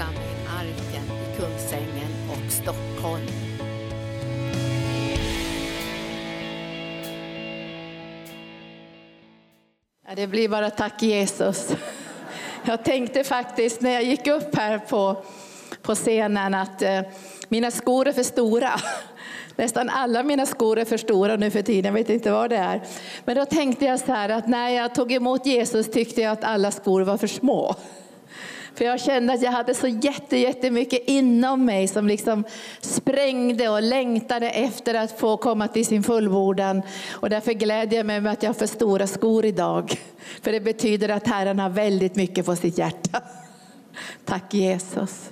församling Arken i Kungsängen och Stockholm. Ja, det blir bara tack Jesus. Jag tänkte faktiskt när jag gick upp här på, på scenen att eh, mina skor är för stora. Nästan alla mina skor är för stora nu för tiden, jag vet inte vad det är. Men då tänkte jag så här att när jag tog emot Jesus tyckte jag att alla skor var för små. För jag kände att jag hade så jätte, jättemycket inom mig som liksom sprängde och längtade efter att få komma till sin fullbordan. Och därför glädjer jag mig med att jag har för stora skor idag. För det betyder att Herren har väldigt mycket på sitt hjärta. Tack Jesus.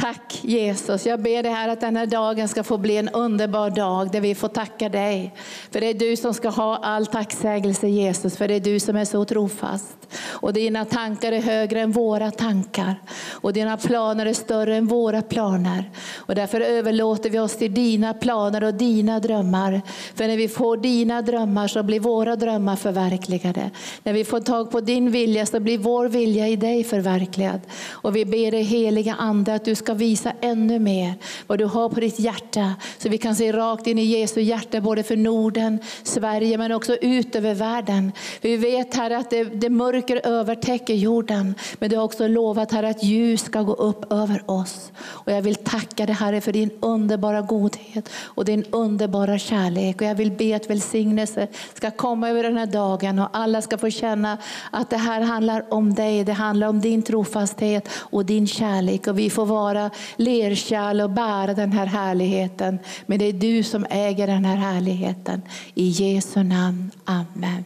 Tack Jesus. Jag ber dig här att den här dagen ska få bli en underbar dag där vi får tacka dig. För det är du som ska ha all tacksägelse Jesus, för det är du som är så trofast. Och dina tankar är högre än våra tankar. Och dina planer är större än våra planer. Och därför överlåter vi oss till dina planer och dina drömmar. För när vi får dina drömmar så blir våra drömmar förverkligade. När vi får tag på din vilja så blir vår vilja i dig förverkligad. Och vi ber dig heliga Ande att du ska ska visa ännu mer vad du har på ditt hjärta. Så vi kan se rakt in i Jesu hjärta både för Norden, Sverige men också ut över världen. Vi vet här att det, det mörker övertäcker jorden. Men du har också lovat här att ljus ska gå upp över oss. Och jag vill tacka dig Herre för din underbara godhet och din underbara kärlek. Och jag vill be att välsignelse ska komma över den här dagen och alla ska få känna att det här handlar om dig. Det handlar om din trofasthet och din kärlek. Och vi får vara lerkärl och bära den här härligheten. Men det är du som äger den här härligheten. I Jesu namn. Amen.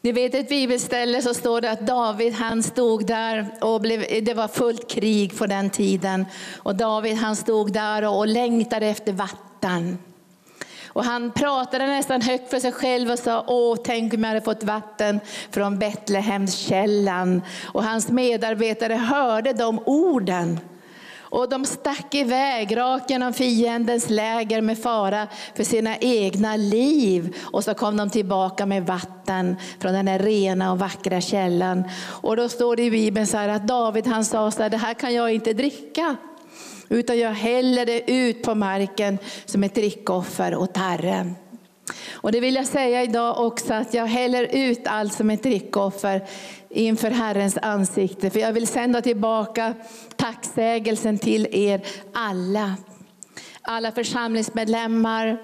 Ni vet ett bibelställe så står det att David han stod där och blev, det var fullt krig på den tiden. Och David han stod där och, och längtade efter vatten. Och han pratade nästan högt för sig själv och sa, åh tänk om jag hade fått vatten från Betlehemskällan. Och hans medarbetare hörde de orden. Och de stack iväg rakt genom fiendens läger med fara för sina egna liv. Och så kom de tillbaka med vatten från den här rena och vackra källan. Och då står det i Bibeln så här att David han sa så här, det här kan jag inte dricka. Utan jag häller det ut på marken som ett drickoffer åt Herren. Och det vill jag säga idag också att jag häller ut allt som ett drickoffer inför Herrens ansikte. För jag vill sända tillbaka tacksägelsen till er alla. Alla församlingsmedlemmar,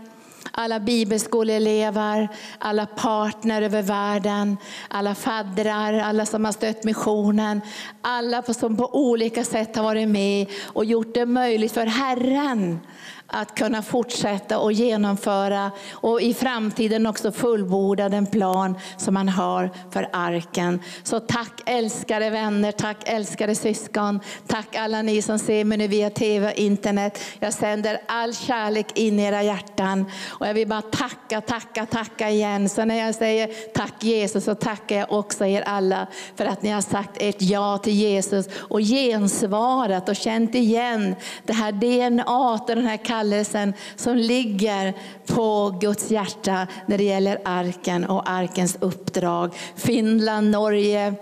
alla bibelskoleelever, alla partner över världen, alla faddrar, alla som har stött missionen, alla som på olika sätt har varit med och gjort det möjligt för Herren att kunna fortsätta och genomföra och i framtiden också fullborda den plan som man har för arken. Så tack älskade vänner, tack älskade syskon, tack alla ni som ser mig nu via tv och internet. Jag sänder all kärlek in i era hjärtan och jag vill bara tacka, tacka, tacka igen. Så när jag säger tack Jesus så tackar jag också er alla för att ni har sagt ert ja till Jesus och gensvarat och känt igen det här DNA, den här kallelsen som ligger på Guds hjärta när det gäller arken och arkens uppdrag. Finland, Norge,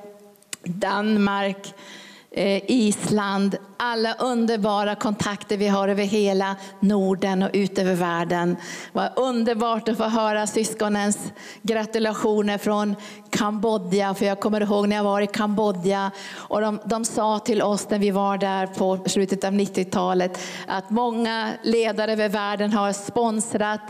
Danmark, eh, Island, alla underbara kontakter vi har över hela Norden och ut över världen. Vad underbart att få höra syskonens gratulationer från Kambodja. För jag kommer ihåg när jag var i Kambodja och de, de sa till oss när vi var där på slutet av 90-talet att många ledare över världen har sponsrat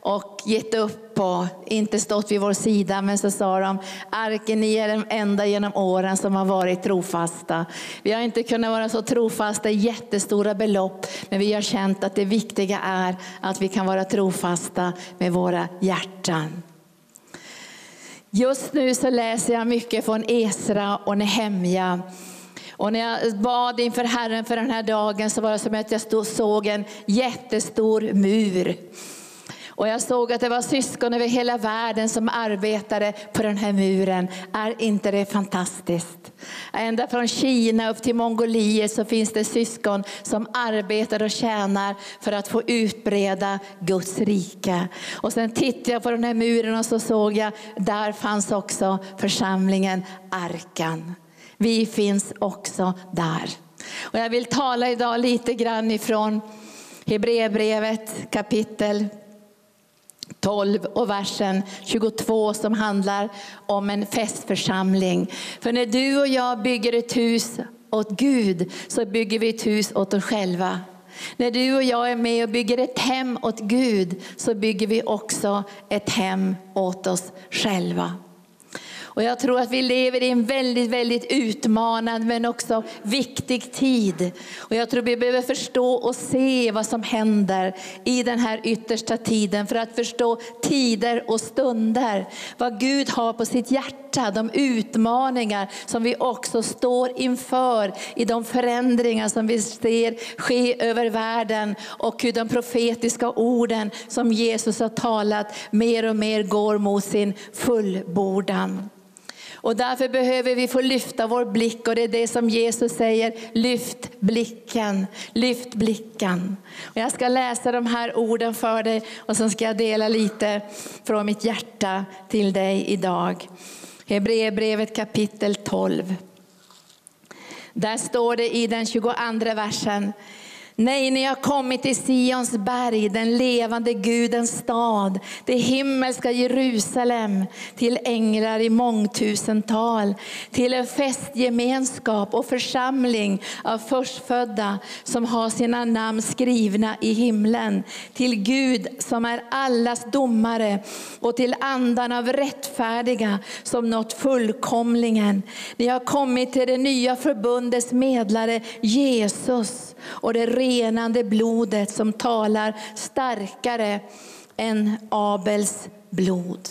och gett upp och inte stått vid vår sida. Men så sa de, arken ni är den enda genom åren som har varit trofasta. Vi har inte kunnat vara så trofasta i jättestora belopp, men vi har känt att det viktiga är att vi kan vara trofasta med våra hjärtan. Just nu så läser jag mycket från Esra och Nehemja. Och när jag bad inför Herren för den här dagen så var det som att jag stod, såg en jättestor mur. Och jag såg att det var syskon över hela världen som arbetade på den här muren. Är inte det fantastiskt? Ända från Kina upp till Mongoliet så finns det syskon som arbetar och tjänar för att få utbreda Guds rike. Och sen tittade jag på den här muren och så såg jag, där fanns också församlingen Arkan. Vi finns också där. Och jag vill tala idag lite grann ifrån Hebreerbrevet kapitel 12 och versen 22 som handlar om en festförsamling. För när du och jag bygger ett hus åt Gud så bygger vi ett hus åt oss själva. När du och jag är med och bygger ett hem åt Gud så bygger vi också ett hem åt oss själva. Och jag tror att vi lever i en väldigt, väldigt utmanande men också viktig tid. Och jag tror vi behöver förstå och se vad som händer i den här yttersta tiden för att förstå tider och stunder. Vad Gud har på sitt hjärta, de utmaningar som vi också står inför i de förändringar som vi ser ske över världen och hur de profetiska orden som Jesus har talat mer och mer går mot sin fullbordan. Och därför behöver vi få lyfta vår blick och det är det som Jesus säger, lyft blicken, lyft blicken. Och jag ska läsa de här orden för dig och sen ska jag dela lite från mitt hjärta till dig idag. Hebreerbrevet kapitel 12. Där står det i den 22 versen, Nej, ni har kommit till Sions berg, den levande Gudens stad, det himmelska Jerusalem, till änglar i mångtusental, till en festgemenskap och församling av förstfödda som har sina namn skrivna i himlen, till Gud som är allas domare och till andan av rättfärdiga som nått fullkomlingen. Ni har kommit till det nya förbundets medlare Jesus och det renande blodet som talar starkare än Abels blod.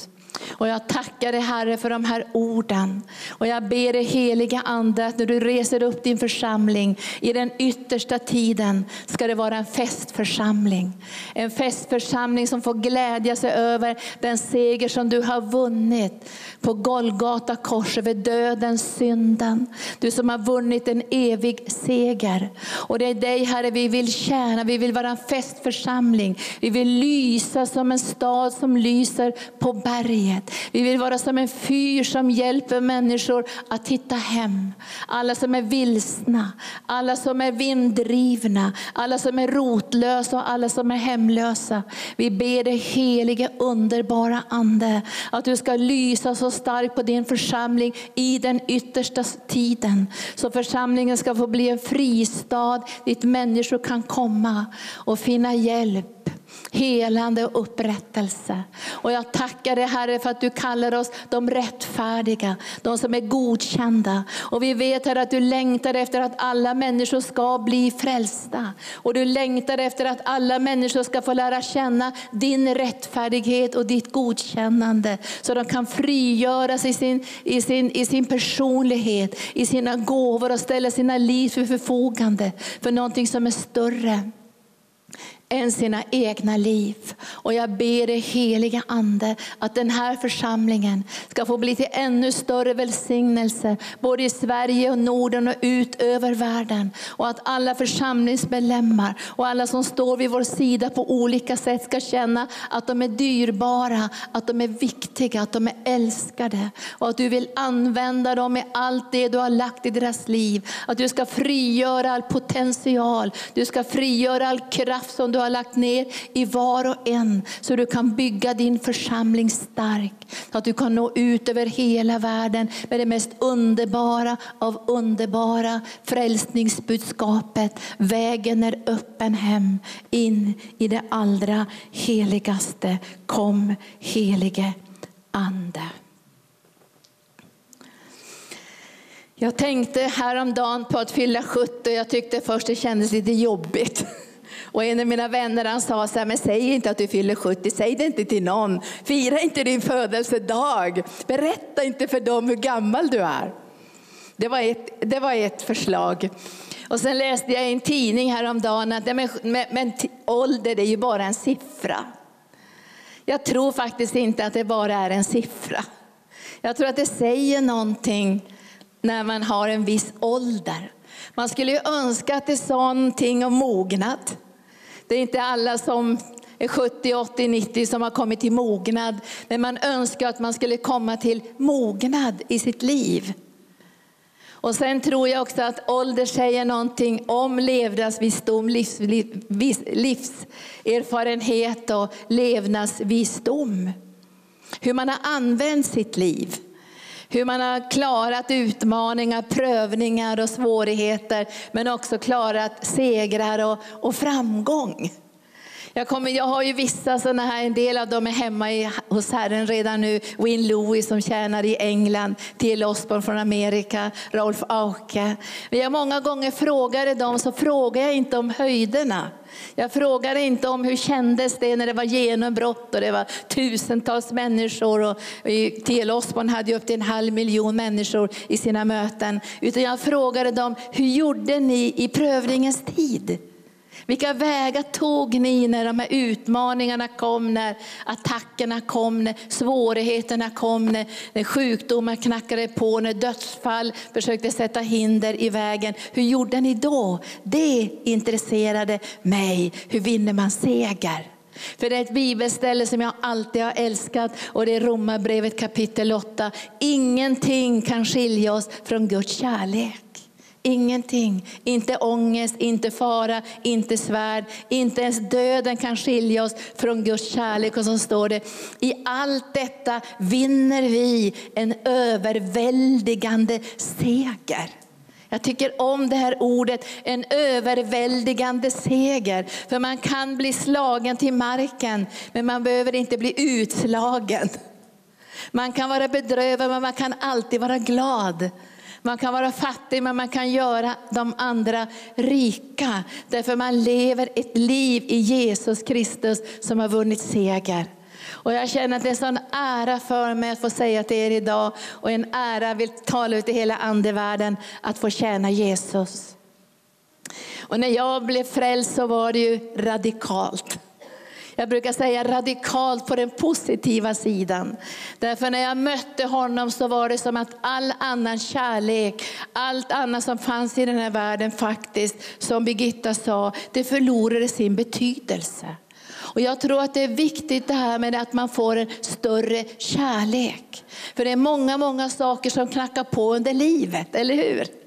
Och jag tackar dig Herre för de här orden. Och jag ber dig heliga Ande att när du reser upp din församling i den yttersta tiden ska det vara en festförsamling. En festförsamling som får glädja sig över den seger som du har vunnit på Golgata kors över döden, synden. Du som har vunnit en evig seger. Och det är dig Herre vi vill tjäna, vi vill vara en festförsamling. Vi vill lysa som en stad som lyser på berget frihet. Vi vill vara som en fyr som hjälper människor att hitta hem. Alla som är vilsna, alla som är vinddrivna, alla som är rotlösa och alla som är hemlösa. Vi ber dig helige underbara Ande att du ska lysa så starkt på din församling i den yttersta tiden. Så församlingen ska få bli en fristad dit människor kan komma och finna hjälp helande och upprättelse. Och jag tackar dig Herre för att du kallar oss de rättfärdiga, de som är godkända. Och vi vet Herre att du längtar efter att alla människor ska bli frälsta. Och du längtar efter att alla människor ska få lära känna din rättfärdighet och ditt godkännande. Så de kan frigöras i sin, i sin, i sin personlighet, i sina gåvor och ställa sina liv för förfogande för någonting som är större än sina egna liv. Och jag ber dig heliga Ande att den här församlingen ska få bli till ännu större välsignelse både i Sverige och Norden och ut över världen. Och att alla församlingsmedlemmar och alla som står vid vår sida på olika sätt ska känna att de är dyrbara, att de är viktiga, att de är älskade. Och att du vill använda dem i allt det du har lagt i deras liv. Att du ska frigöra all potential, du ska frigöra all kraft som du har lagt ner i var och en så du kan bygga din församling stark. Så att du kan nå ut över hela världen med det mest underbara av underbara frälsningsbudskapet. Vägen är öppen hem in i det allra heligaste. Kom helige Ande. Jag tänkte häromdagen på att fylla 70 jag tyckte först det kändes lite jobbigt. Och en av mina vänner han sa så här, men säg inte att du fyller 70, säg det inte till någon. Fira inte din födelsedag. Berätta inte för dem hur gammal du är. Det var ett, det var ett förslag. Och sen läste jag i en tidning häromdagen att men, men, men ålder det är ju bara en siffra. Jag tror faktiskt inte att det bara är en siffra. Jag tror att det säger någonting när man har en viss ålder. Man skulle ju önska att det sa någonting om mognad. Det är inte alla som är 70, 80, 90 som har kommit till mognad. Men man önskar att man skulle komma till mognad i sitt liv. Och sen tror jag också att ålder säger någonting om levnadsvisdom, livs, livs, livserfarenhet och levnadsvisdom. Hur man har använt sitt liv. Hur man har klarat utmaningar, prövningar och svårigheter. Men också klarat segrar och, och framgång. Jag, kommer, jag har ju vissa sådana här, en del av dem är hemma i, hos Herren redan nu. Win Louis som tjänar i England, Till Osborne från Amerika, Rolf Auke. Men jag många gånger frågade dem så frågar jag inte om höjderna. Jag frågade inte om hur kändes det när det var genombrott och det var tusentals människor. Och T.L. Osborn hade ju upp till en halv miljon människor i sina möten. Utan jag frågade dem, hur gjorde ni i prövningens tid? Vilka vägar tog ni när de här utmaningarna kom, när attackerna kom, när svårigheterna kom, när, när sjukdomar knackade på, när dödsfall försökte sätta hinder i vägen. Hur gjorde ni då? Det intresserade mig. Hur vinner man seger? För det är ett bibelställe som jag alltid har älskat och det är Romarbrevet kapitel 8. Ingenting kan skilja oss från Guds kärlek. Ingenting. Inte ångest, inte fara, inte svärd. Inte ens döden kan skilja oss från Guds kärlek. Och så står det, i allt detta vinner vi en överväldigande seger. Jag tycker om det här ordet, en överväldigande seger. För man kan bli slagen till marken, men man behöver inte bli utslagen. Man kan vara bedrövad, men man kan alltid vara glad. Man kan vara fattig men man kan göra de andra rika. Därför man lever ett liv i Jesus Kristus som har vunnit seger. Och jag känner att det är en sån ära för mig att få säga till er idag och en ära vill tala ut i hela andevärlden att få tjäna Jesus. Och när jag blev frälst så var det ju radikalt. Jag brukar säga radikalt på den positiva sidan. Därför när jag mötte honom så var det som att all annan kärlek, allt annat som fanns i den här världen faktiskt, som Birgitta sa, det förlorade sin betydelse. Och jag tror att det är viktigt det här med att man får en större kärlek. För det är många, många saker som knackar på under livet, eller hur?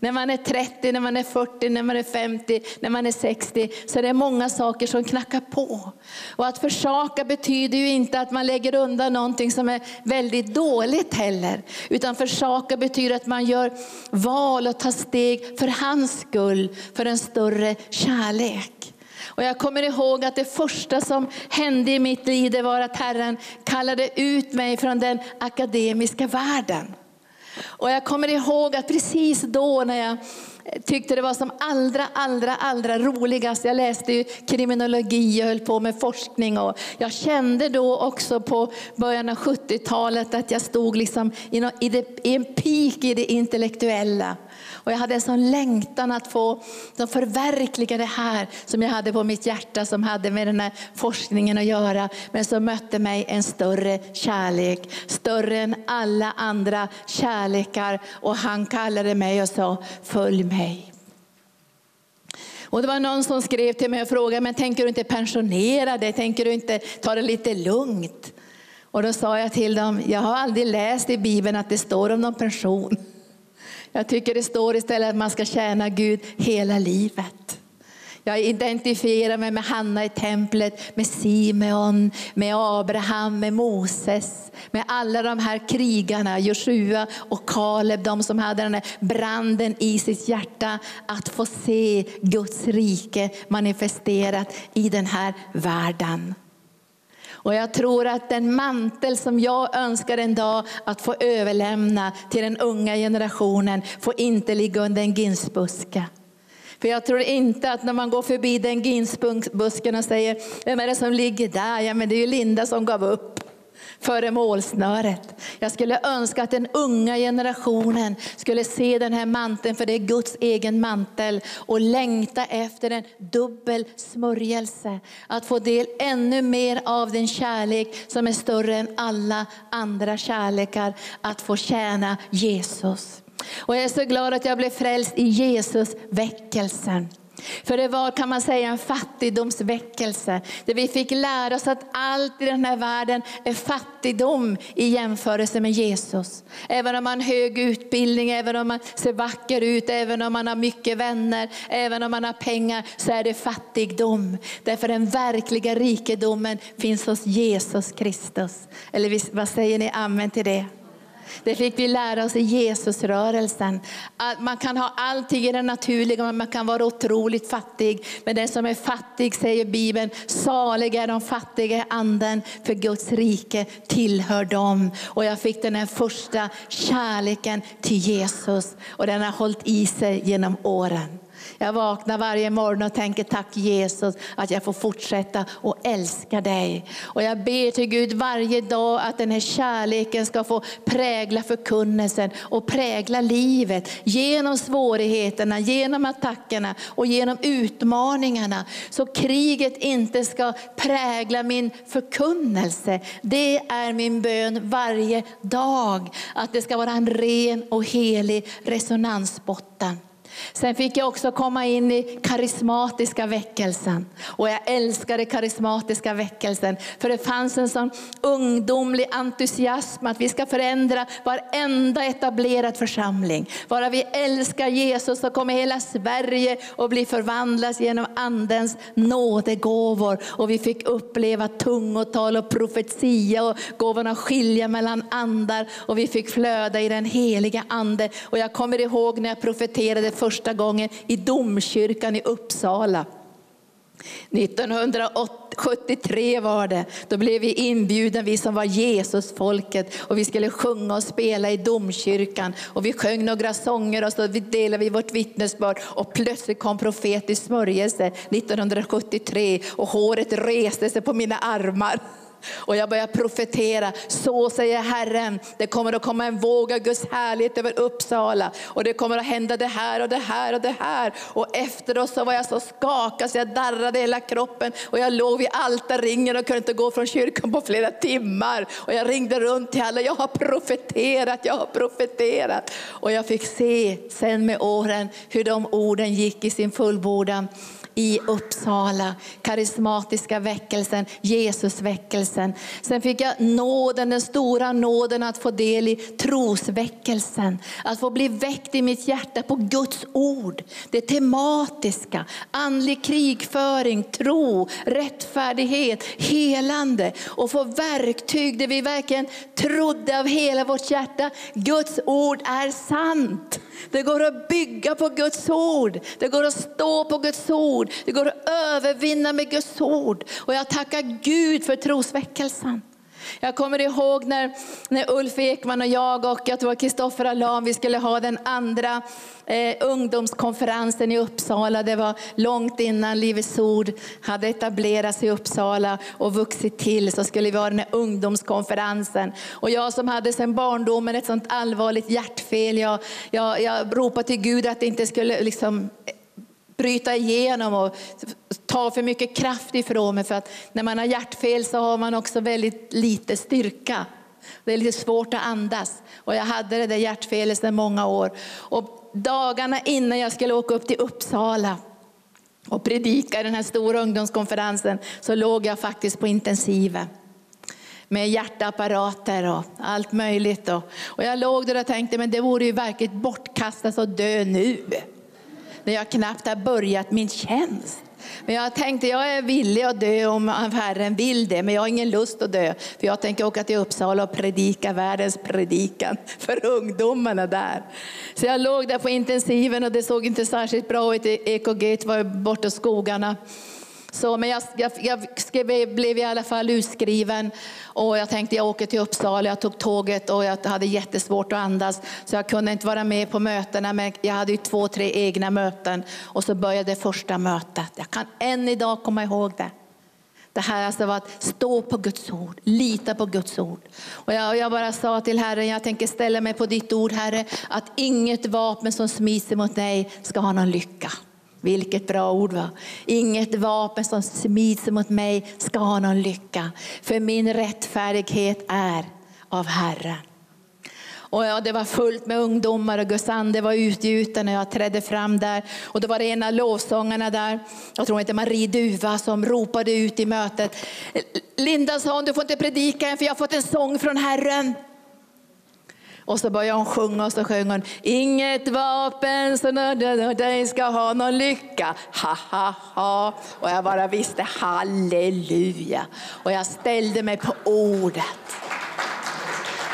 När man är 30, när man är 40, när man är 50, när man är 60 så är det många saker som knackar på. Och att försaka betyder ju inte att man lägger undan någonting som är väldigt dåligt heller. Utan försaka betyder att man gör val och tar steg för hans skull, för en större kärlek. Och jag kommer ihåg att det första som hände i mitt liv det var att Herren kallade ut mig från den akademiska världen. Och jag kommer ihåg att precis då när jag tyckte det var som allra, allra, allra roligast. Jag läste ju kriminologi och höll på med forskning. Och jag kände då också på början av 70-talet att jag stod liksom i, en peak i det intellektuella. Och jag hade en sån längtan att få förverkliga det här som jag hade på mitt hjärta som hade med den här forskningen att göra. Men så mötte mig en större kärlek, större än alla andra kärlekar. Och han kallade mig och sa, följ mig. Och det var någon som skrev till mig och frågade, men tänker du inte pensionera dig? Tänker du inte ta det lite lugnt? Och då sa jag till dem, jag har aldrig läst i Bibeln att det står om någon pension. Jag tycker det står istället att man ska tjäna Gud hela livet. Jag identifierar mig med Hanna i templet, med Simeon, med Abraham, med Moses, med alla de här krigarna, Joshua och Kaleb, de som hade den här branden i sitt hjärta att få se Guds rike manifesterat i den här världen. Och jag tror att den mantel som jag önskar en dag att få överlämna till den unga generationen får inte ligga under en ginsbuske. För jag tror inte att när man går förbi den ginsbusken och säger, vem är det som ligger där? Ja men det är ju Linda som gav upp före målsnöret. Jag skulle önska att den unga generationen skulle se den här manteln, för det är Guds egen mantel, och längta efter en dubbel smörjelse. Att få del ännu mer av den kärlek som är större än alla andra kärlekar, att få tjäna Jesus. Och jag är så glad att jag blev frälst i Jesus väckelsen. För det var kan man säga en fattigdomsväckelse. Där vi fick lära oss att allt i den här världen är fattigdom i jämförelse med Jesus. Även om man har hög utbildning, även om man ser vacker ut, även om man har mycket vänner, även om man har pengar så är det fattigdom. Därför den verkliga rikedomen finns hos Jesus Kristus. Eller vad säger ni amen till det? Det fick vi lära oss i Jesusrörelsen. Att man kan ha allting i det naturliga, men man kan vara otroligt fattig. Men den som är fattig, säger Bibeln, salig är de fattiga i anden, för Guds rike tillhör dem. Och jag fick den här första kärleken till Jesus och den har hållit i sig genom åren. Jag vaknar varje morgon och tänker tack Jesus att jag får fortsätta och älska dig. Och jag ber till Gud varje dag att den här kärleken ska få prägla förkunnelsen och prägla livet genom svårigheterna, genom attackerna och genom utmaningarna. Så kriget inte ska prägla min förkunnelse. Det är min bön varje dag. Att det ska vara en ren och helig resonansbotten. Sen fick jag också komma in i karismatiska väckelsen. Och jag älskade karismatiska väckelsen. För det fanns en sån ungdomlig entusiasm att vi ska förändra varenda etablerad församling. Bara vi älskar Jesus så kommer hela Sverige att bli förvandlas genom andens nådegåvor. Och vi fick uppleva tungotal och profetia och gåvorna att skilja mellan andar. Och vi fick flöda i den heliga ande. Och jag kommer ihåg när jag profeterade första första gången i domkyrkan i Uppsala. 1973 var det. Då blev vi inbjudna, vi som var Jesusfolket. Och vi skulle sjunga och spela i domkyrkan. Och vi sjöng några sånger och så delade vi vårt vittnesbörd. Och plötsligt kom profetisk smörjelse 1973 och håret reste sig på mina armar. Och jag börjar profetera, så säger Herren, det kommer att komma en våg av Guds härlighet över Uppsala. Och det kommer att hända det här och det här och det här. Och efteråt så var jag så skakad så jag darrade hela kroppen. Och jag låg vid altarringen och kunde inte gå från kyrkan på flera timmar. Och jag ringde runt till alla, jag har profeterat, jag har profeterat. Och jag fick se sen med åren hur de orden gick i sin fullbordan i Uppsala. Karismatiska väckelsen, Jesusväckelsen. Sen fick jag nåden, den stora nåden att få del i trosväckelsen. Att få bli väckt i mitt hjärta på Guds ord. Det tematiska, andlig krigföring, tro, rättfärdighet, helande. Och få verktyg där vi verkligen trodde av hela vårt hjärta. Guds ord är sant. Det går att bygga på Guds ord. Det går att stå på Guds ord ord. Det går att övervinna med Guds ord. Och jag tackar Gud för trosväckelsen. Jag kommer ihåg när, när Ulf Ekman och jag och jag tror Kristoffer Alam, vi skulle ha den andra eh, ungdomskonferensen i Uppsala. Det var långt innan Livets Ord hade etablerats i Uppsala och vuxit till så skulle vi ha den här ungdomskonferensen. Och jag som hade sedan barndomen ett sånt allvarligt hjärtfel, jag, jag, jag ropade till Gud att det inte skulle liksom bryta igenom och ta för mycket kraft ifrån mig. För att när man har hjärtfel så har man också väldigt lite styrka. Det är lite svårt att andas. Och jag hade det där hjärtfelet sedan många år. Och dagarna innan jag skulle åka upp till Uppsala och predika i den här stora ungdomskonferensen så låg jag faktiskt på intensiven med hjärtapparater och allt möjligt. Och jag låg där och tänkte, men det vore ju verkligen bortkastat att dö nu när jag knappt har börjat min tjänst. Men jag tänkte jag är villig att dö om Herren vill det, men jag har ingen lust att dö. För jag tänker åka till Uppsala och predika världens predikan för ungdomarna där. Så jag låg där på intensiven och det såg inte särskilt bra ut. EKG var borta i skogarna. Så, men jag, jag, jag blev i alla fall utskriven och jag tänkte jag åker till Uppsala. Jag tog tåget och jag hade jättesvårt att andas så jag kunde inte vara med på mötena. Men jag hade ju två, tre egna möten och så började första mötet. Jag kan än idag komma ihåg det. Det här alltså var att stå på Guds ord, lita på Guds ord. Och jag, jag, bara sa till Herren, jag tänker ställa mig på ditt ord Herre, att inget vapen som smiser mot dig ska ha någon lycka. Vilket bra ord va? Inget vapen som smids mot mig ska ha någon lycka. För min rättfärdighet är av Herren. Och ja, det var fullt med ungdomar och Guds ande var utgjuten när jag trädde fram där. Och då var det en av lovsångarna där, jag tror inte Marie Duva, som ropade ut i mötet. Linda sa hon, du får inte predika än för jag har fått en sång från Herren. Och så började hon sjunga och så sjöng hon, inget vapen som dig ska ha någon lycka, ha ha ha. Och jag bara visste halleluja. Och jag ställde mig på ordet.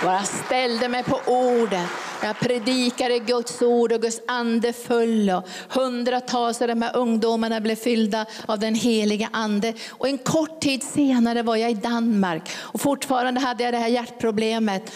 Bara ställde mig på ordet. Jag predikade Guds ord och Guds ande föll. Och hundratals av de här ungdomarna blev fyllda av den heliga ande. Och en kort tid senare var jag i Danmark och fortfarande hade jag det här hjärtproblemet.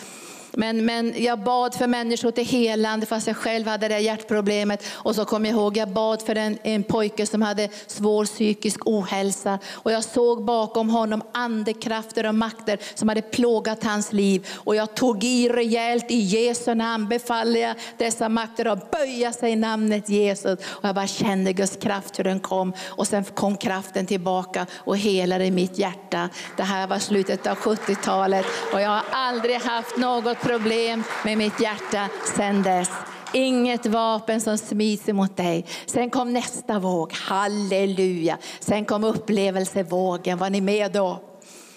Men, men jag bad för människor till helande fast jag själv hade det hjärtproblemet. Och så kom jag ihåg, jag bad för en, en pojke som hade svår psykisk ohälsa. Och jag såg bakom honom andekrafter och makter som hade plågat hans liv. Och jag tog i rejält, i Jesu namn befaller jag dessa makter att böja sig i namnet Jesus. Och jag bara kände Guds kraft hur den kom. Och sen kom kraften tillbaka och helade mitt hjärta. Det här var slutet av 70-talet och jag har aldrig haft något problem med mitt hjärta sedan dess. Inget vapen som smids mot dig. Sen kom nästa våg, halleluja. Sen kom upplevelsevågen, var ni med då?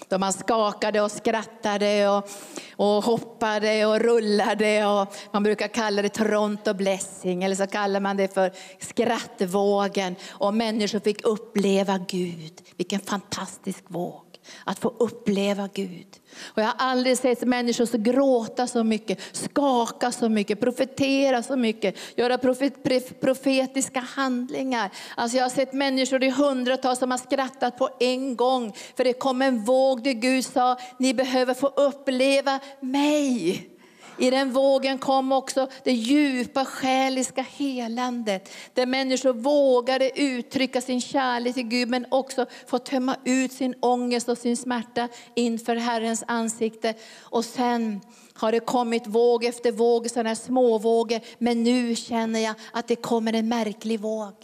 Då man skakade och skrattade och, och hoppade och rullade. Och man brukar kalla det Toronto blessing eller så kallar man det för skrattvågen. Och människor fick uppleva Gud. Vilken fantastisk våg att få uppleva Gud. Och jag har aldrig sett människor så gråta så mycket, skaka så mycket, profetera så mycket, göra profet, profetiska handlingar. Alltså jag har sett människor i hundratals som har skrattat på en gång. För det kom en våg där Gud sa, ni behöver få uppleva mig. I den vågen kom också det djupa själiska helandet. Där människor vågade uttrycka sin kärlek till Gud men också få tömma ut sin ångest och sin smärta inför Herrens ansikte. Och sen har det kommit våg efter våg, sådana här småvågor. Men nu känner jag att det kommer en märklig våg.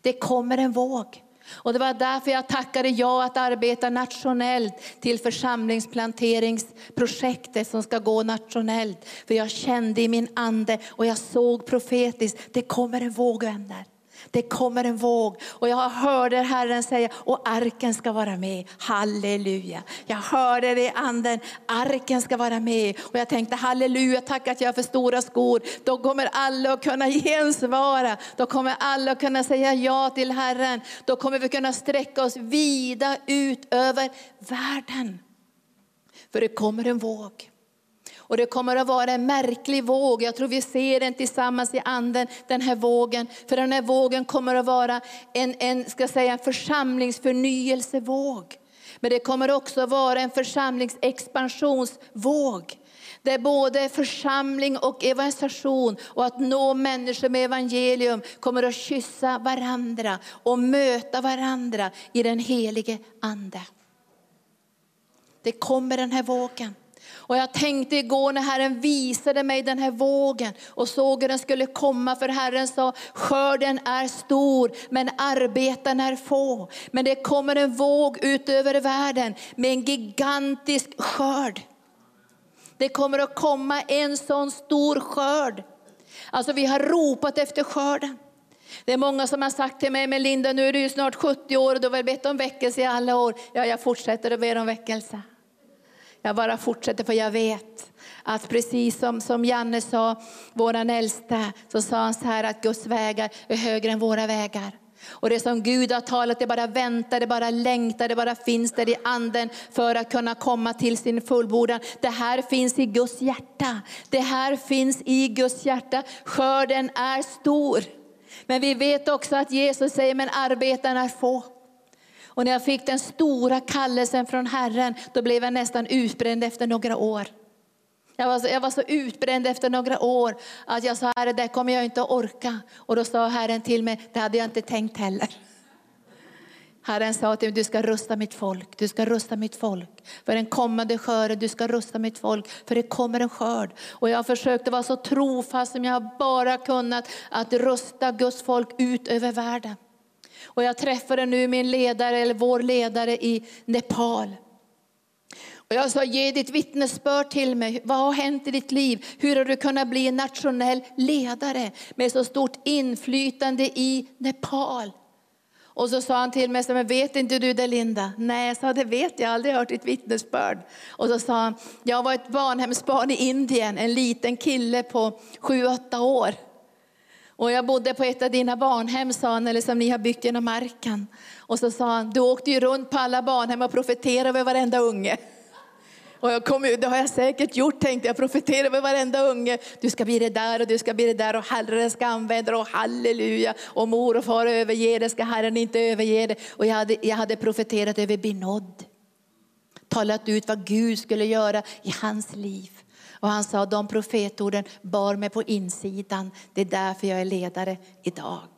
Det kommer en våg. Och det var därför jag tackade ja att arbeta nationellt till församlingsplanteringsprojektet som ska gå nationellt. För jag kände i min ande och jag såg profetiskt, det kommer en våg vänner. Det kommer en våg och jag hörde Herren säga, och arken ska vara med. Halleluja. Jag hörde det i anden, arken ska vara med. Och jag tänkte halleluja, tack att jag har för stora skor. Då kommer alla att kunna gensvara. Då kommer alla att kunna säga ja till Herren. Då kommer vi kunna sträcka oss vida ut över världen. För det kommer en våg. Och det kommer att vara en märklig våg. Jag tror vi ser den tillsammans i anden, den här vågen. För den här vågen kommer att vara en, en, ska säga, en församlingsförnyelsevåg. Men det kommer också att vara en församlingsexpansionsvåg. där både församling och evangelisation och att nå människor med evangelium kommer att kyssa varandra och möta varandra i den helige ande. Det kommer den här vågen. Och jag tänkte igår när Herren visade mig den här vågen och såg hur den skulle komma. För Herren sa, skörden är stor men arbetarna är få. Men det kommer en våg ut över världen med en gigantisk skörd. Det kommer att komma en sån stor skörd. Alltså vi har ropat efter skörden. Det är många som har sagt till mig, men Linda nu är du snart 70 år och du har bett om väckelse i alla år. Ja, jag fortsätter att be om väckelse. Jag bara fortsätter för jag vet att precis som, som Janne sa, våran äldsta, så sa han så här att Guds vägar är högre än våra vägar. Och det som Gud har talat, det bara väntar, det bara längtar, det bara finns där i anden för att kunna komma till sin fullbordan. Det här finns i Guds hjärta. Det här finns i Guds hjärta. Skörden är stor. Men vi vet också att Jesus säger, men arbetarna är få. Och när jag fick den stora kallelsen från Herren, då blev jag nästan utbränd efter några år. Jag var, så, jag var så utbränd efter några år att jag sa, Herre, det kommer jag inte att orka. Och då sa Herren till mig, det hade jag inte tänkt heller. Herren sa till mig, du ska rusta mitt folk, du ska rusta mitt folk för den kommande skörden, du ska rusta mitt folk för det kommer en skörd. Och jag försökte vara så trofast som jag bara kunnat att rusta Guds folk ut över världen. Och jag träffade nu min ledare, eller vår ledare i Nepal. Och jag sa, ge ditt vittnesbörd till mig. Vad har hänt i ditt liv? Hur har du kunnat bli en nationell ledare med så stort inflytande i Nepal? Och så sa han till mig, men vet inte du det Linda? Nej, jag sa, det vet jag, aldrig hört ditt vittnesbörd. Och så sa han, jag var ett barnhemsbarn i Indien, en liten kille på 7-8 år. Och jag bodde på ett av dina barnhem, sa han, eller som ni har byggt genom marken. Och så sa han, du åkte ju runt på alla barnhem och profeterade över varenda unge. Och jag kom ut, det har jag säkert gjort, tänkte jag, profeterade över varenda unge. Du ska bli det där och du ska bli det där och Herren ska använda det och halleluja. Och mor och far överger det, ska Herren inte överge det. Och jag hade, jag hade profeterat över Binod. Talat ut vad Gud skulle göra i hans liv. Och han sa, de profetorden bar mig på insidan. Det är därför jag är ledare idag.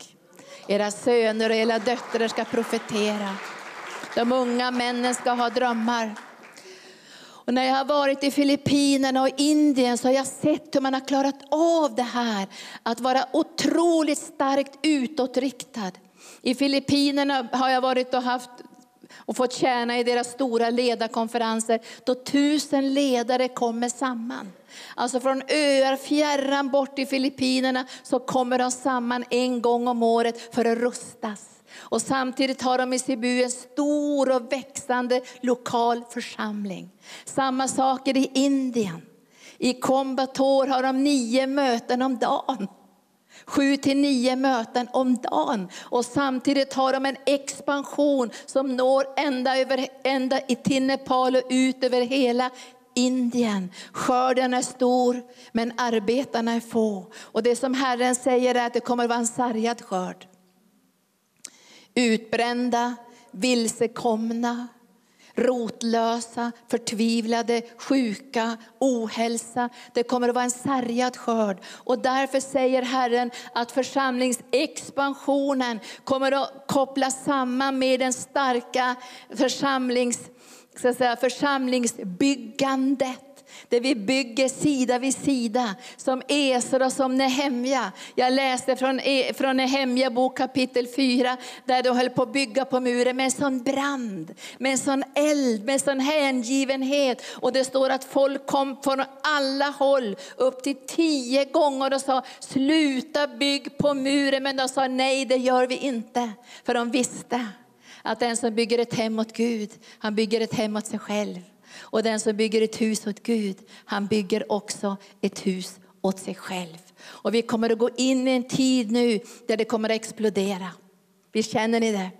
Era söner och era döttrar ska profetera. De unga männen ska ha drömmar. Och när jag har varit i Filippinerna och Indien så har jag sett hur man har klarat av det här. Att vara otroligt starkt utåtriktad. I Filippinerna har jag varit och haft och fått tjäna i deras stora ledarkonferenser då tusen ledare kommer samman. Alltså från öar fjärran bort i Filippinerna så kommer de samman en gång om året för att rustas. Och samtidigt har de i Cebu en stor och växande lokal församling. Samma saker i Indien. I Kombator har de nio möten om dagen. Sju till nio möten om dagen. Och samtidigt har de en expansion som når ända, över, ända till Nepal och ut över hela Indien. Skörden är stor, men arbetarna är få. Och det som Herren säger är att det kommer att vara en sargad skörd. Utbrända, vilsekomna, rotlösa, förtvivlade, sjuka, ohälsa. Det kommer att vara en sargad skörd. Och därför säger Herren att församlingsexpansionen kommer att kopplas samman med den starka församlings, så säga, församlingsbyggandet. Där vi bygger sida vid sida, som Esra och som Nehemja. Jag läste från, e, från Nehemja bok kapitel 4, där de höll på att bygga på muren med en sån brand, med en sån eld, med en sån hängivenhet. Och det står att folk kom från alla håll, upp till tio gånger och sa, sluta bygg på muren. Men de sa, nej det gör vi inte. För de visste att den som bygger ett hem åt Gud, han bygger ett hem åt sig själv. Och den som bygger ett hus åt Gud, han bygger också ett hus åt sig själv. Och vi kommer att gå in i en tid nu där det kommer att explodera. Vi känner ni det?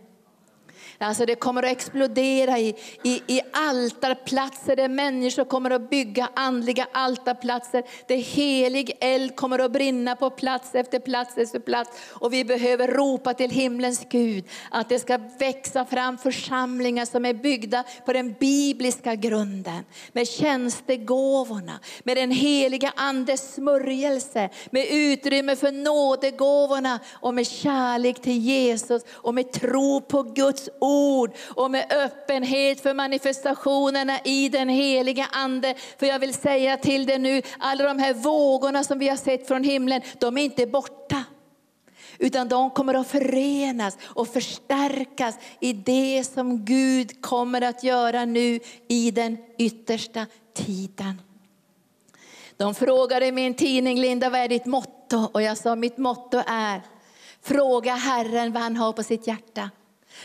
Alltså det kommer att explodera i, i, i altarplatser där människor kommer att bygga andliga altarplatser. Där helig eld kommer att brinna på plats efter plats efter plats. Och vi behöver ropa till himlens Gud att det ska växa fram församlingar som är byggda på den bibliska grunden. Med tjänstegåvorna, med den heliga andes smörjelse, med utrymme för nådegåvorna och med kärlek till Jesus och med tro på Guds ord ord och med öppenhet för manifestationerna i den heliga Ande. För jag vill säga till dig nu, alla de här vågorna som vi har sett från himlen, de är inte borta. Utan de kommer att förenas och förstärkas i det som Gud kommer att göra nu i den yttersta tiden. De frågade i min tidning, Linda vad är ditt motto? Och jag sa mitt motto är, fråga Herren vad han har på sitt hjärta.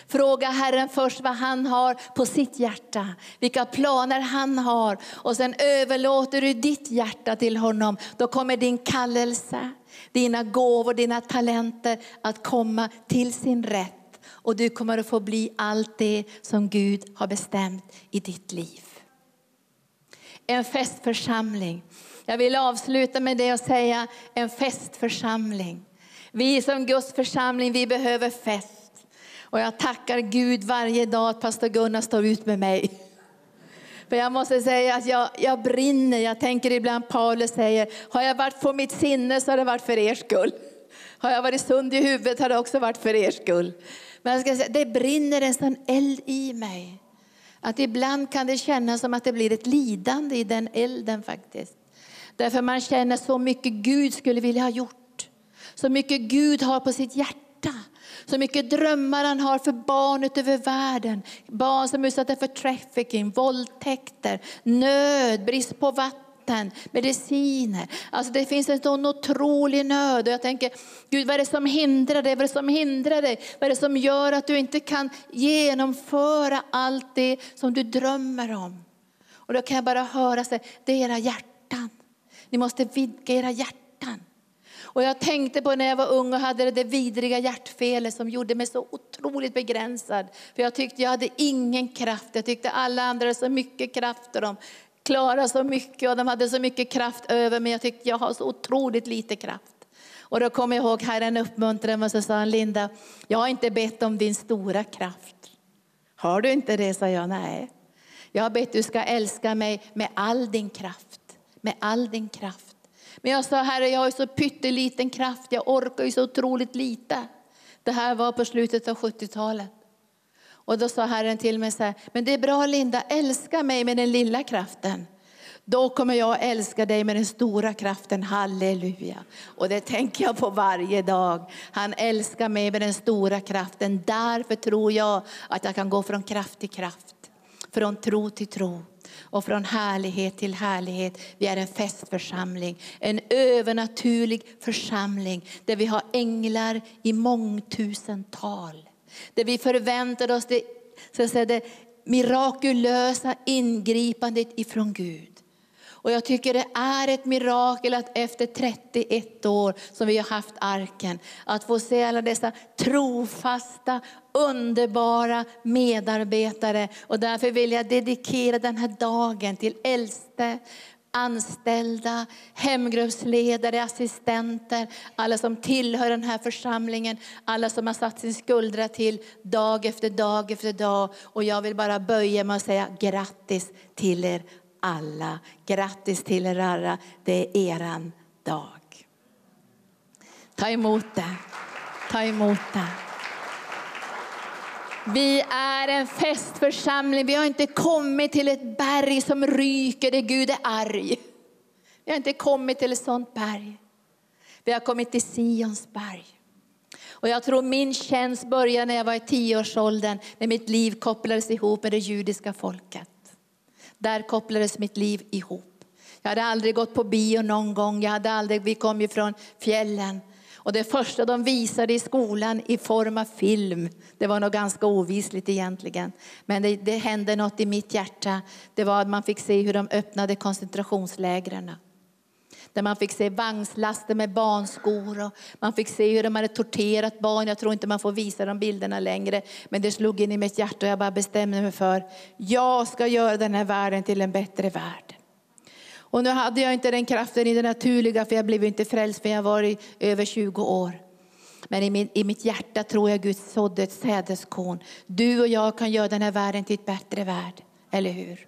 Fråga Herren först vad han har på sitt hjärta, vilka planer han har. Och sen överlåter du ditt hjärta till honom. Då kommer din kallelse, dina gåvor, dina talenter att komma till sin rätt. Och du kommer att få bli allt det som Gud har bestämt i ditt liv. En festförsamling. Jag vill avsluta med det och säga en festförsamling. Vi som Guds församling, vi behöver fest. Och jag tackar Gud varje dag att pastor Gunnar står ut med mig. För jag måste säga att jag, jag brinner. Jag tänker ibland Paulus säger, har jag varit på mitt sinne så har det varit för er skull. Har jag varit sund i huvudet har det också varit för er skull. Men jag ska säga, det brinner en sån eld i mig. Att ibland kan det kännas som att det blir ett lidande i den elden faktiskt. Därför man känner så mycket Gud skulle vilja ha gjort. Så mycket Gud har på sitt hjärta. Så mycket drömmar han har för barn utöver världen. Barn som är utsatta för trafficking, våldtäkter, nöd, brist på vatten, mediciner. Alltså det finns en sån otrolig nöd. Och jag tänker, Gud vad är det som hindrar dig? Vad är det som hindrar dig? Vad är det som gör att du inte kan genomföra allt det som du drömmer om? Och då kan jag bara höra, sig, det är era hjärtan. Ni måste vidga era hjärtan. Och jag tänkte på när jag var ung och hade det där vidriga hjärtfelet som gjorde mig så otroligt begränsad. För jag tyckte jag hade ingen kraft. Jag tyckte alla andra hade så mycket kraft och de klarade så mycket och de hade så mycket kraft över mig. Jag tyckte jag har så otroligt lite kraft. Och då kom jag ihåg Herren uppmuntrade mig och så sa han, Linda, jag har inte bett om din stora kraft. Har du inte det? sa jag, nej. Jag har bett du ska älska mig med all din kraft. Med all din kraft. Men jag sa, Herre, jag har så pytteliten kraft, jag orkar ju så otroligt lite. Det här var på slutet av 70-talet. Och då sa Herren till mig så här, men det är bra Linda, älska mig med den lilla kraften. Då kommer jag älska dig med den stora kraften, halleluja. Och det tänker jag på varje dag. Han älskar mig med den stora kraften. Därför tror jag att jag kan gå från kraft till kraft. Från tro till tro och från härlighet till härlighet. Vi är en festförsamling, en övernaturlig församling där vi har änglar i mångtusental. Där vi förväntar oss det, så att säga, det mirakulösa ingripandet ifrån Gud. Och jag tycker det är ett mirakel att efter 31 år som vi har haft arken, att få se alla dessa trofasta, underbara medarbetare. Och därför vill jag dedikera den här dagen till äldste, anställda, hemgruppsledare, assistenter, alla som tillhör den här församlingen, alla som har satt sin skuldra till dag efter dag efter dag. Och jag vill bara böja mig och säga grattis till er alla. Grattis till er alla, det är eran dag. Ta emot det, ta emot det. Vi är en festförsamling. Vi har inte kommit till ett berg som ryker där Gud är arg. Vi har inte kommit till ett sånt berg. Vi har kommit till Sions berg. Och jag tror min tjänst började när jag var i tioårsåldern, när mitt liv kopplades ihop med det judiska folket. Där kopplades mitt liv ihop. Jag hade aldrig gått på bio någon gång. Jag hade aldrig, vi kom ju från fjällen. Och det första de visade i skolan i form av film, det var nog ganska ovisligt egentligen. Men det, det hände något i mitt hjärta. Det var att man fick se hur de öppnade koncentrationslägren. Där man fick se vagnslaster med barnskor och man fick se hur de hade torterat barn. Jag tror inte man får visa de bilderna längre. Men det slog in i mitt hjärta och jag bara bestämde mig för, jag ska göra den här världen till en bättre värld. Och nu hade jag inte den kraften i det naturliga, för jag blev inte frälst för jag var i över 20 år. Men i, min, i mitt hjärta tror jag Gud sådde ett sädeskorn. Du och jag kan göra den här världen till ett bättre värld, eller hur?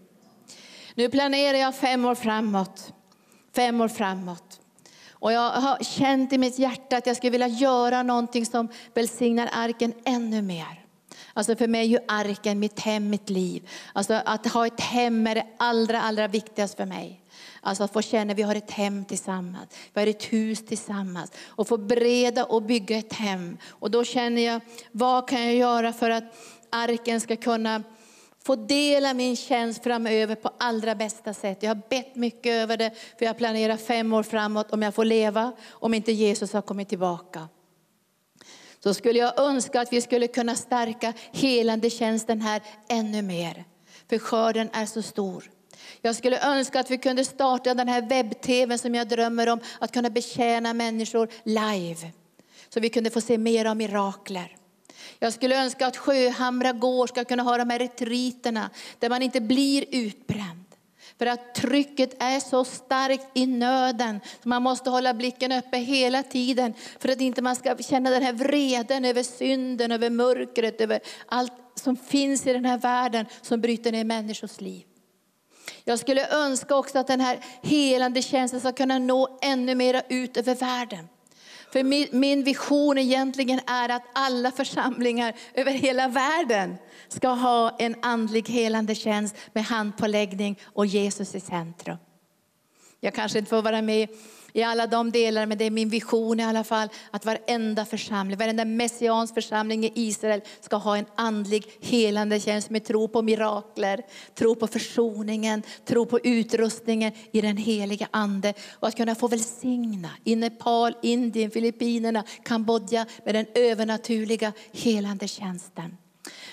Nu planerar jag fem år framåt. Fem år framåt. Och jag har känt i mitt hjärta att jag skulle vilja göra någonting som välsignar arken ännu mer. Alltså för mig är ju arken mitt hem, mitt liv. Alltså att ha ett hem är det allra, allra viktigaste för mig. Alltså att få känna att vi har ett hem tillsammans, vi har ett hus tillsammans. Och få breda och bygga ett hem. Och då känner jag, vad kan jag göra för att arken ska kunna få dela min tjänst framöver på allra bästa sätt. Jag har bett mycket över det, för jag planerar fem år framåt om jag får leva, om inte Jesus har kommit tillbaka. Så skulle jag önska att vi skulle kunna stärka helande tjänsten här ännu mer. För skörden är så stor. Jag skulle önska att vi kunde starta den här webb-tv som jag drömmer om, att kunna betjäna människor live. Så vi kunde få se mer av mirakler. Jag skulle önska att Sjöhamra gård ska kunna ha de här retriterna där man inte blir utbränd. För att trycket är så starkt i nöden. Så man måste hålla blicken uppe hela tiden. För att inte man ska känna den här vreden över synden, över mörkret, över allt som finns i den här världen som bryter ner människors liv. Jag skulle önska också att den här helande tjänsten ska kunna nå ännu mera ut över världen. För min, min vision egentligen är att alla församlingar över hela världen ska ha en andlig helande tjänst med handpåläggning och Jesus i centrum. Jag kanske inte får vara med i alla de delar, men det är min vision i alla fall att varenda församling, varenda messiansk församling i Israel ska ha en andlig helande tjänst med tro på mirakler, tro på försoningen, tro på utrustningen i den heliga ande och att kunna få välsigna i Nepal, Indien, Filippinerna, Kambodja med den övernaturliga helande tjänsten.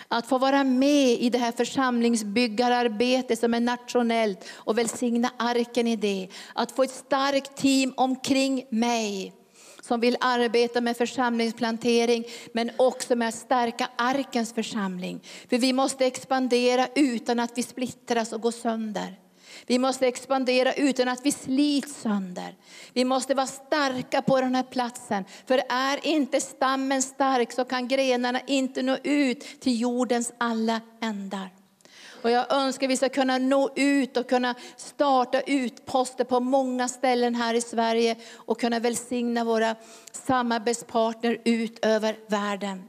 Att få vara med i det här församlingsbyggararbetet som är nationellt och välsigna arken i det. Att få ett starkt team omkring mig som vill arbeta med församlingsplantering men också med att stärka arkens församling. För vi måste expandera utan att vi splittras och går sönder. Vi måste expandera utan att vi slits sönder. Vi måste vara starka på den här platsen. För är inte stammen stark så kan grenarna inte nå ut till jordens alla ändar. Och jag önskar att vi ska kunna nå ut och kunna starta utposter på många ställen här i Sverige och kunna välsigna våra samarbetspartner ut över världen.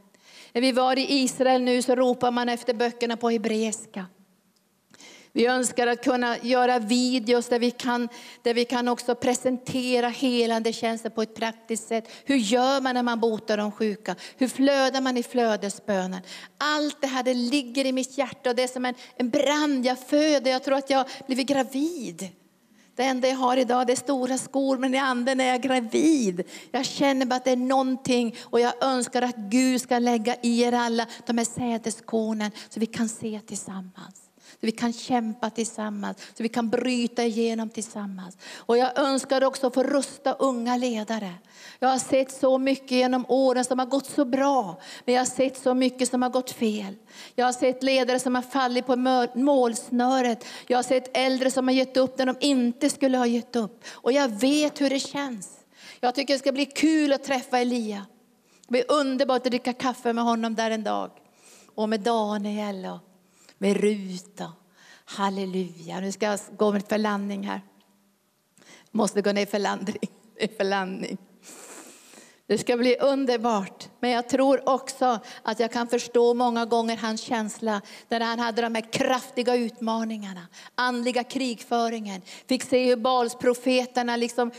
När vi var i Israel nu så ropar man efter böckerna på hebreiska. Vi önskar att kunna göra videos där vi kan, där vi kan också presentera helande tjänster på ett praktiskt sätt. Hur gör man när man botar de sjuka? Hur flödar man i flödesbönen? Allt det här det ligger i mitt hjärta och det är som en, en brand. Jag föder, jag tror att jag blivit gravid. Det enda jag har idag det är stora skor, men i anden är jag gravid. Jag känner bara att det är någonting och jag önskar att Gud ska lägga i er alla de här sädeskornen så vi kan se tillsammans. Så vi kan kämpa tillsammans, så vi kan bryta igenom tillsammans. Och jag önskar också få rusta unga ledare. Jag har sett så mycket genom åren som har gått så bra, men jag har sett så mycket som har gått fel. Jag har sett ledare som har fallit på målsnöret. Jag har sett äldre som har gett upp när de inte skulle ha gett upp. Och jag vet hur det känns. Jag tycker det ska bli kul att träffa Elia. Det blir underbart att dricka kaffe med honom där en dag. Och med Daniel och med Ruta. Halleluja. Nu ska jag gå för landning här. Måste gå ner för landning. Ner För landning. Det ska bli underbart. Men jag tror också att jag kan förstå många gånger hans känsla när han hade de här kraftiga utmaningarna, andliga krigföringen. Fick se hur Balsprofeterna liksom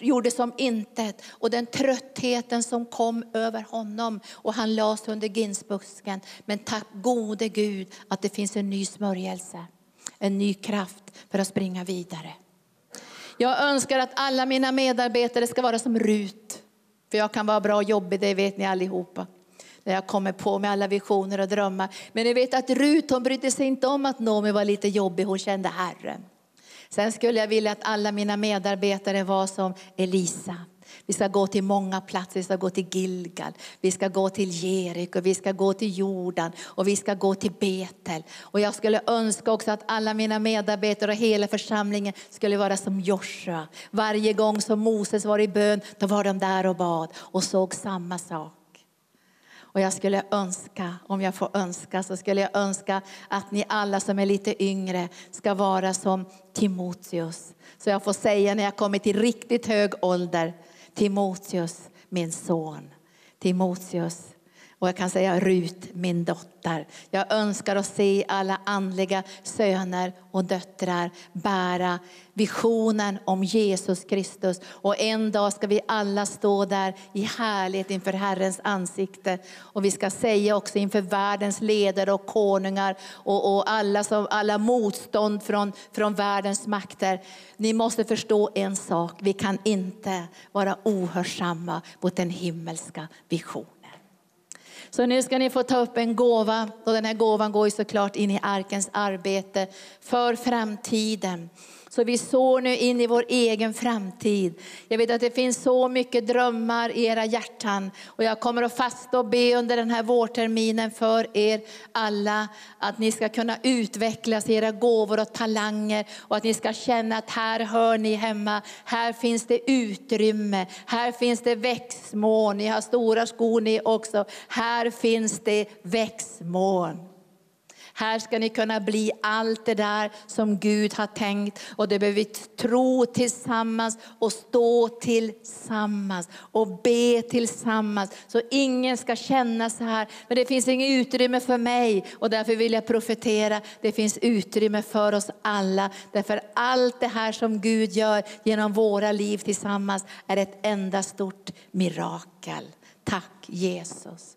gjorde som intet och den tröttheten som kom över honom och han lades under ginsbusken. Men tack gode Gud att det finns en ny smörjelse, en ny kraft för att springa vidare. Jag önskar att alla mina medarbetare ska vara som Rut. För jag kan vara bra och jobbig, det vet ni allihopa. När jag kommer på med alla visioner och drömmar. Men ni vet att Rut hon brydde sig inte om att Noomi var lite jobbig, hon kände Herren. Sen skulle jag vilja att alla mina medarbetare var som Elisa. Vi ska gå till många platser, vi ska gå till Gilgal, vi ska gå till Jeriko, vi ska gå till Jordan och vi ska gå till Betel. Och jag skulle önska också att alla mina medarbetare och hela församlingen skulle vara som Joshua. Varje gång som Moses var i bön, då var de där och bad och såg samma sak. Och jag skulle önska, om jag får önska, så skulle jag önska att ni alla som är lite yngre ska vara som Timoteus. Så jag får säga när jag kommer till riktigt hög ålder, Timoteus, min son. Timoteus, och jag kan säga Rut, min dotter. Jag önskar att se alla andliga söner och döttrar bära visionen om Jesus Kristus. Och en dag ska vi alla stå där i härlighet inför Herrens ansikte. Och vi ska säga också inför världens ledare och konungar och, och alla, som, alla motstånd från, från världens makter. Ni måste förstå en sak, vi kan inte vara ohörsamma mot den himmelska visionen. Så nu ska ni få ta upp en gåva och den här gåvan går ju såklart in i arkens arbete för framtiden. Så vi sår nu in i vår egen framtid. Jag vet att det finns så mycket drömmar i era hjärtan och jag kommer att fasta och be under den här vårterminen för er alla att ni ska kunna utvecklas i era gåvor och talanger och att ni ska känna att här hör ni hemma. Här finns det utrymme, här finns det växtmån. Ni har stora skor ni också. Här finns det växtmån. Här ska ni kunna bli allt det där som Gud har tänkt. Och det behöver vi tro tillsammans och stå tillsammans och be tillsammans. Så ingen ska känna så här, men det finns inget utrymme för mig. Och därför vill jag profetera, det finns utrymme för oss alla. Därför allt det här som Gud gör genom våra liv tillsammans är ett enda stort mirakel. Tack Jesus.